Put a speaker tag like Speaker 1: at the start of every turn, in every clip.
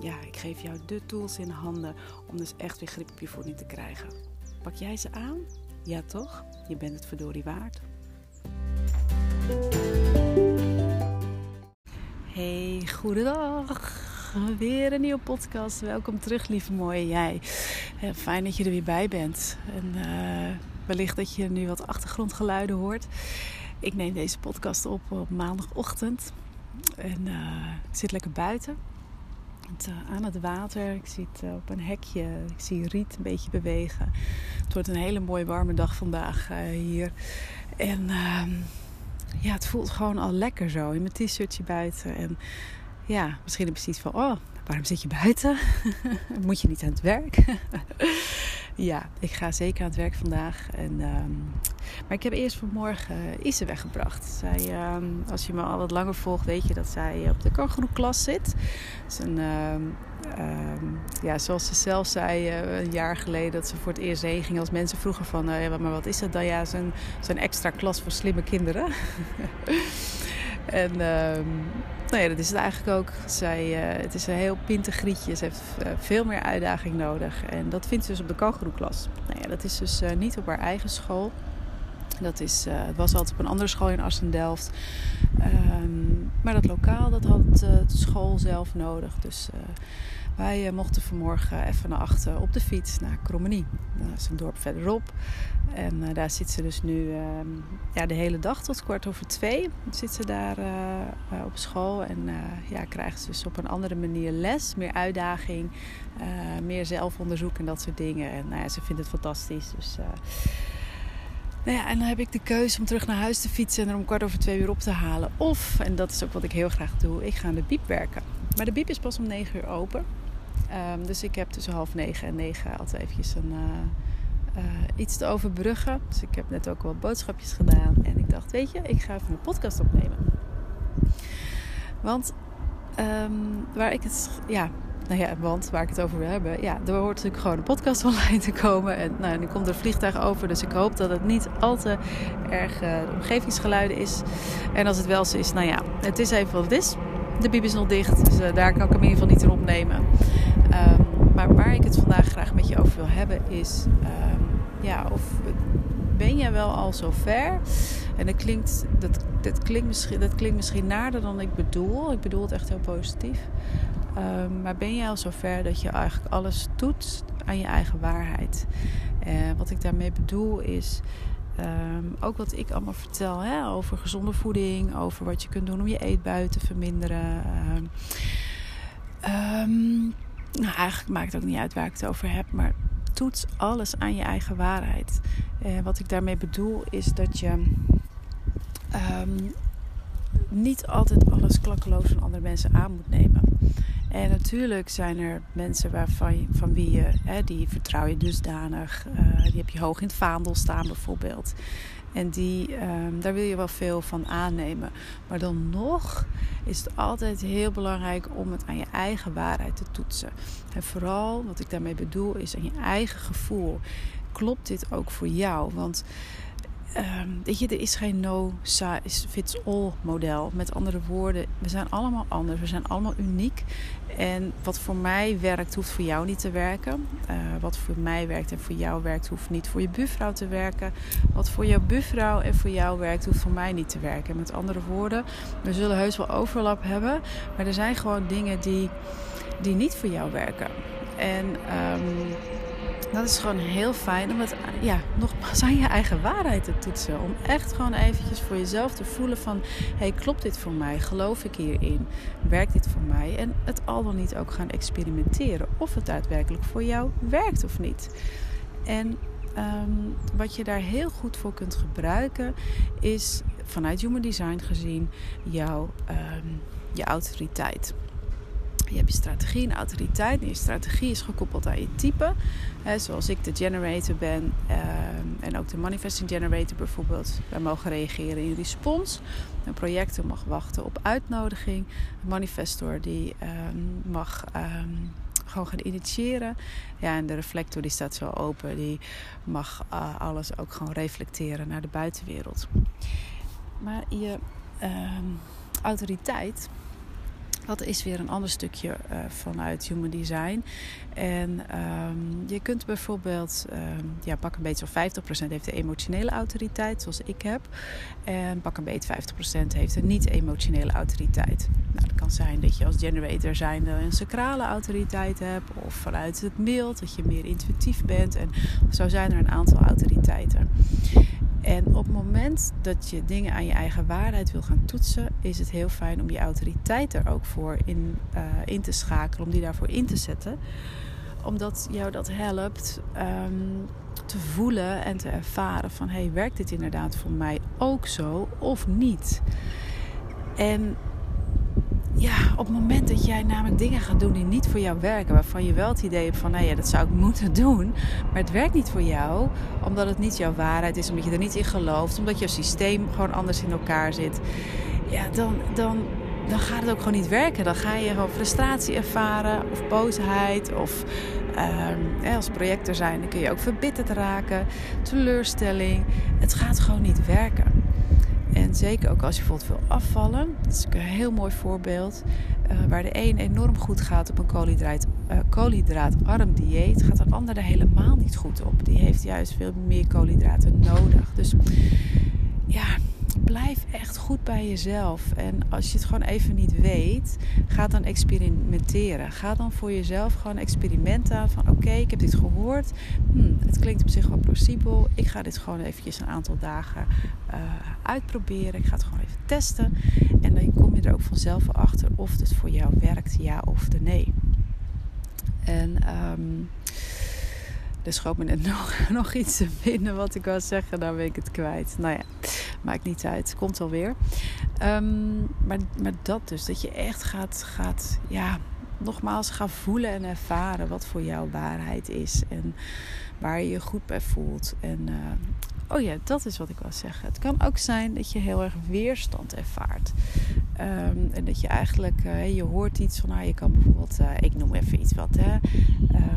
Speaker 1: ja, ik geef jou de tools in handen om dus echt weer grip op je voeding te krijgen. Pak jij ze aan? Ja toch? Je bent het verdorie waard. Hey, goedendag. Weer een nieuwe podcast. Welkom terug, lieve mooie jij. Fijn dat je er weer bij bent. En uh, wellicht dat je nu wat achtergrondgeluiden hoort. Ik neem deze podcast op op maandagochtend. En uh, ik zit lekker buiten aan het water. Ik zit uh, op een hekje. Ik zie riet een beetje bewegen. Het wordt een hele mooie warme dag vandaag uh, hier. En ehm, ja, het voelt gewoon al lekker zo in mijn t-shirtje buiten. En ja, misschien heb je zoiets van: oh, waarom zit je buiten? Moet je niet aan het werk? ja, ik ga zeker aan het werk vandaag. En, um, maar ik heb eerst vanmorgen Ise weggebracht. Zij, um, als je me al wat langer volgt, weet je dat zij op de kangeroeklas zit. is een, um, ja, zoals ze zelf zei uh, een jaar geleden dat ze voor het eerst heen ging. Als mensen vroegen van, uh, maar wat is dat dan? Ja, zo'n extra klas voor slimme kinderen. en nou ja, dat is het eigenlijk ook. Zij, uh, het is een heel pintig grietje. Ze heeft uh, veel meer uitdaging nodig. En dat vindt ze dus op de kangeroeklas. Nou ja, dat is dus uh, niet op haar eigen school. Dat is, het was altijd op een andere school in Assen-Delft. Um, maar dat lokaal, dat had de school zelf nodig. Dus wij mochten vanmorgen even naar achter op de fiets naar Krommenie. Dat is een dorp verderop. En daar zit ze dus nu uh, ja, de hele dag tot kwart over twee. Zit ze daar op school en ja, krijgt ze dus op een andere manier les. Meer uitdaging, meer zelfonderzoek en dat soort dingen. En nou ja, ze vindt het fantastisch. Dus, nou ja, en dan heb ik de keuze om terug naar huis te fietsen en er om kwart over twee weer op te halen. Of, en dat is ook wat ik heel graag doe, ik ga aan de biep werken. Maar de biep is pas om negen uur open. Um, dus ik heb tussen half negen en negen altijd eventjes een uh, iets te overbruggen. Dus ik heb net ook wel boodschapjes gedaan. En ik dacht, weet je, ik ga even een podcast opnemen. Want um, waar ik het, ja, nou ja, want waar ik het over wil hebben, ja, er hoort natuurlijk gewoon een podcast online te komen. En nou, nu komt er vliegtuig over, dus ik hoop dat het niet al te erg uh, omgevingsgeluiden is. En als het wel zo is, nou ja, het is even wat het is. De bib is nog dicht, dus uh, daar kan ik hem in ieder geval niet in opnemen. Um, maar waar ik het vandaag graag met je over wil hebben is, um, ja, of ben je wel al zo ver? En dat klinkt, dat, dat, klinkt misschien, dat klinkt misschien nader dan ik bedoel. Ik bedoel het echt heel positief. Um, maar ben je al zo ver dat je eigenlijk alles doet aan je eigen waarheid? Uh, wat ik daarmee bedoel is. Um, ook wat ik allemaal vertel hè, over gezonde voeding, over wat je kunt doen om je eetbui te verminderen. Um, nou, eigenlijk maakt het ook niet uit waar ik het over heb, maar toets alles aan je eigen waarheid. Uh, wat ik daarmee bedoel is dat je niet altijd alles klakkeloos van andere mensen aan moet nemen. En natuurlijk zijn er mensen waarvan, van wie je, hè, die vertrouw je dusdanig, uh, die heb je hoog in het vaandel staan bijvoorbeeld. En die, um, daar wil je wel veel van aannemen. Maar dan nog is het altijd heel belangrijk om het aan je eigen waarheid te toetsen. En vooral, wat ik daarmee bedoel, is aan je eigen gevoel. Klopt dit ook voor jou? Want Um, weet je, er is geen no-fits-all model. Met andere woorden, we zijn allemaal anders. We zijn allemaal uniek. En wat voor mij werkt, hoeft voor jou niet te werken. Uh, wat voor mij werkt en voor jou werkt, hoeft niet voor je buurvrouw te werken. Wat voor jouw buurvrouw en voor jou werkt, hoeft voor mij niet te werken. Met andere woorden, we zullen heus wel overlap hebben. Maar er zijn gewoon dingen die, die niet voor jou werken. En... Um, dat is gewoon heel fijn om het ja, nogmaals aan je eigen waarheid te toetsen. Om echt gewoon eventjes voor jezelf te voelen van... hey, klopt dit voor mij? Geloof ik hierin? Werkt dit voor mij? En het al dan niet ook gaan experimenteren. Of het daadwerkelijk voor jou werkt of niet. En um, wat je daar heel goed voor kunt gebruiken... is vanuit Human Design gezien jouw, um, je autoriteit. Je hebt je strategie en autoriteit. En je strategie is gekoppeld aan je type. zoals ik de generator ben ehm, en ook de manifesting generator bijvoorbeeld. Wij mogen reageren in respons. Een projector mag wachten op uitnodiging. Een manifestor die ehm, mag ehm, gewoon gaan initiëren. Ja, en de reflector die staat zo open. Die mag uh, alles ook gewoon reflecteren naar de buitenwereld. Maar je autoriteit dat is weer een ander stukje uh, vanuit human design. En um, je kunt bijvoorbeeld, um, ja, pak een beetje zo 50% heeft de emotionele autoriteit, zoals ik heb. En pak een beetje 50% heeft een niet-emotionele autoriteit. Nou, dat kan zijn dat je als generator zijnde een sacrale autoriteit hebt. Of vanuit het mild, dat je meer intuïtief bent. En zo zijn er een aantal autoriteiten. En op het moment dat je dingen aan je eigen waarheid wil gaan toetsen, is het heel fijn om je autoriteit er ook voor in, uh, in te schakelen, om die daarvoor in te zetten. Omdat jou dat helpt um, te voelen en te ervaren van hey, werkt dit inderdaad voor mij ook zo of niet? En ja, op het moment dat jij namelijk dingen gaat doen die niet voor jou werken, waarvan je wel het idee hebt van, nou ja, dat zou ik moeten doen, maar het werkt niet voor jou, omdat het niet jouw waarheid is, omdat je er niet in gelooft, omdat je systeem gewoon anders in elkaar zit, ja, dan, dan, dan gaat het ook gewoon niet werken. Dan ga je gewoon frustratie ervaren, of boosheid, of eh, als projector zijn, dan kun je ook verbitterd raken, teleurstelling. Het gaat gewoon niet werken. En zeker ook als je bijvoorbeeld wil afvallen. Dat is een heel mooi voorbeeld. Uh, waar de een enorm goed gaat op een koolhydraat, uh, koolhydraatarm dieet, gaat de ander er helemaal niet goed op. Die heeft juist veel meer koolhydraten nodig. Dus ja, blijf echt goed bij jezelf. En als je het gewoon even niet weet, ga dan experimenteren. Ga dan voor jezelf gewoon experimenten aan van oké, ik heb dit gehoord. Hmm, het klinkt op zich wel plausibel. Ik ga dit gewoon eventjes een aantal dagen uh, uitproberen. Ik ga het gewoon even testen. En dan kom je er ook vanzelf achter of het voor jou werkt, ja of de nee. En um, er schoot me net nog, nog iets te binnen wat ik wou zeggen. Dan ben ik het kwijt. Nou ja, maakt niet uit. Komt wel weer. Um, maar, maar dat dus. Dat je echt gaat, gaat ja, nogmaals gaan voelen en ervaren wat voor jou waarheid is. En waar je je goed bij voelt. En uh, oh ja, dat is wat ik wil zeggen. Het kan ook zijn dat je heel erg weerstand ervaart. Um, en dat je eigenlijk, uh, je hoort iets van, nou, je kan bijvoorbeeld, uh, ik noem even iets wat, hè.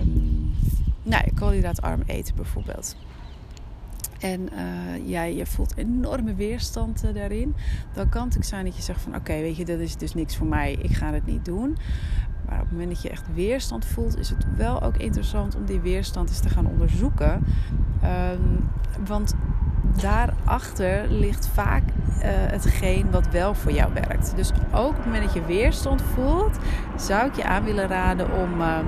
Speaker 1: Um, nou, koolhydraatarm eten bijvoorbeeld. En uh, ja, je voelt enorme weerstand uh, daarin. Dan kan het ook zijn dat je zegt van oké, weet je, dat is dus niks voor mij. Ik ga het niet doen. Maar op het moment dat je echt weerstand voelt, is het wel ook interessant om die weerstand eens te gaan onderzoeken. Um, want daarachter ligt vaak uh, hetgeen wat wel voor jou werkt. Dus ook op het moment dat je weerstand voelt, zou ik je aan willen raden om ehm,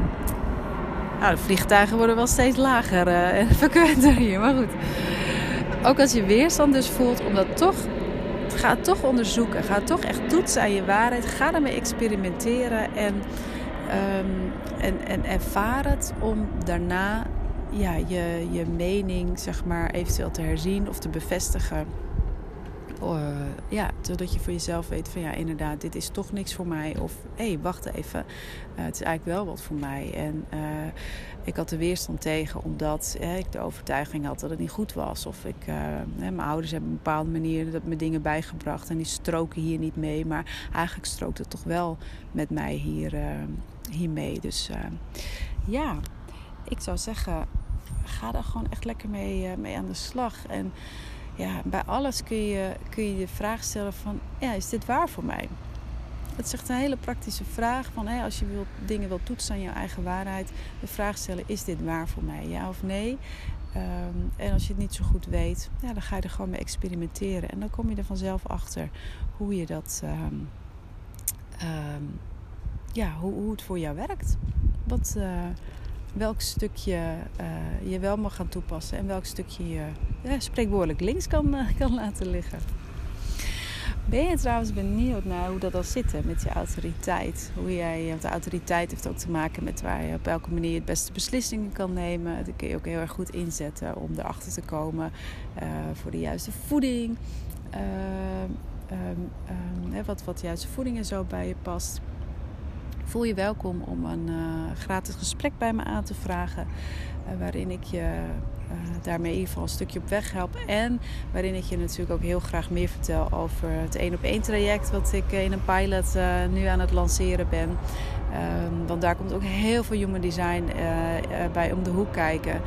Speaker 1: nou, de vliegtuigen worden wel steeds lager uh, en frequenter hier, maar goed. Ook als je weerstand dus voelt, om dat toch, ga toch onderzoeken. Ga toch echt toetsen aan je waarheid. Ga daarmee experimenteren en, um, en, en ervaar het om daarna ja, je, je mening zeg maar eventueel te herzien of te bevestigen. Uh, ja, zodat je voor jezelf weet van ja, inderdaad, dit is toch niks voor mij. Of hé, hey, wacht even, uh, het is eigenlijk wel wat voor mij. En uh, ik had de weerstand tegen omdat ik de overtuiging had dat het niet goed was. Of ik, mijn ouders hebben op een bepaalde manier dat me dingen bijgebracht en die stroken hier niet mee. Maar eigenlijk strookt het toch wel met mij hier, hiermee. Dus ja, ik zou zeggen, ga daar gewoon echt lekker mee, mee aan de slag. En ja, bij alles kun je, kun je de vraag stellen van, ja, is dit waar voor mij? Het is echt een hele praktische vraag van, als je wilt, dingen wilt toetsen aan je eigen waarheid, de vraag stellen, is dit waar voor mij, ja of nee? Um, en als je het niet zo goed weet, ja, dan ga je er gewoon mee experimenteren. En dan kom je er vanzelf achter hoe je dat, um, um, ja, hoe, hoe het voor jou werkt. Wat, uh, welk stukje uh, je wel mag gaan toepassen en welk stukje je ja, spreekwoordelijk links kan, uh, kan laten liggen. Ben je trouwens benieuwd naar hoe dat al zit met je autoriteit? Hoe jij, want de autoriteit heeft ook te maken met waar je op welke manier het beste beslissingen kan nemen. Dat kun je ook heel erg goed inzetten om erachter te komen voor de juiste voeding. Um, um, wat, wat de juiste voeding en zo bij je past. Voel je welkom om een uh, gratis gesprek bij me aan te vragen. Uh, waarin ik je uh, daarmee in ieder geval een stukje op weg help. En waarin ik je natuurlijk ook heel graag meer vertel over het 1 op 1 traject. Wat ik in een pilot nu aan het lanceren ben. Um, want daar komt ook heel veel human design bij om de hoek kijken.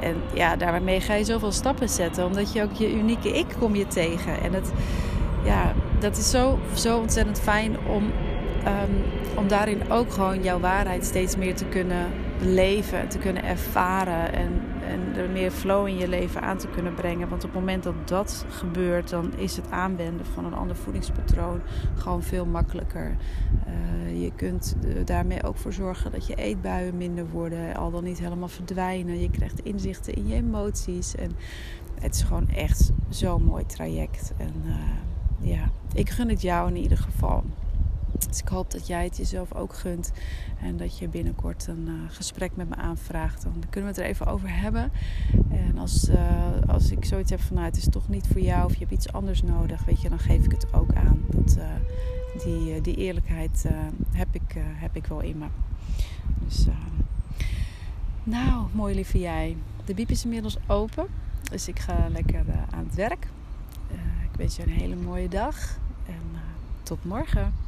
Speaker 1: En ja, daarmee ga je zoveel stappen zetten. Omdat je ook je unieke ik kom je tegen. En het, ja, dat is zo, zo ontzettend fijn om, um, om daarin ook gewoon jouw waarheid steeds meer te kunnen leven. Te kunnen ervaren. En, en er meer flow in je leven aan te kunnen brengen. Want op het moment dat dat gebeurt, dan is het aanwenden van een ander voedingspatroon gewoon veel makkelijker. Uh, je kunt daarmee ook voor zorgen dat je eetbuien minder worden, al dan niet helemaal verdwijnen. Je krijgt inzichten in je emoties. En het is gewoon echt zo'n mooi traject. En uh, ja, ik gun het jou in ieder geval. Dus ik hoop dat jij het jezelf ook gunt. En dat je binnenkort een uh, gesprek met me aanvraagt. Dan kunnen we het er even over hebben. En als, uh, als ik zoiets heb van nou, het is toch niet voor jou of je hebt iets anders nodig, weet je, dan geef ik het ook aan. Dat, uh, die, die eerlijkheid heb, ik, heb ik wel in me. Dus, nou, mooi lieve jij. De biep is inmiddels open. Dus ik ga lekker aan het werk. ik wens je een hele mooie dag. En tot morgen.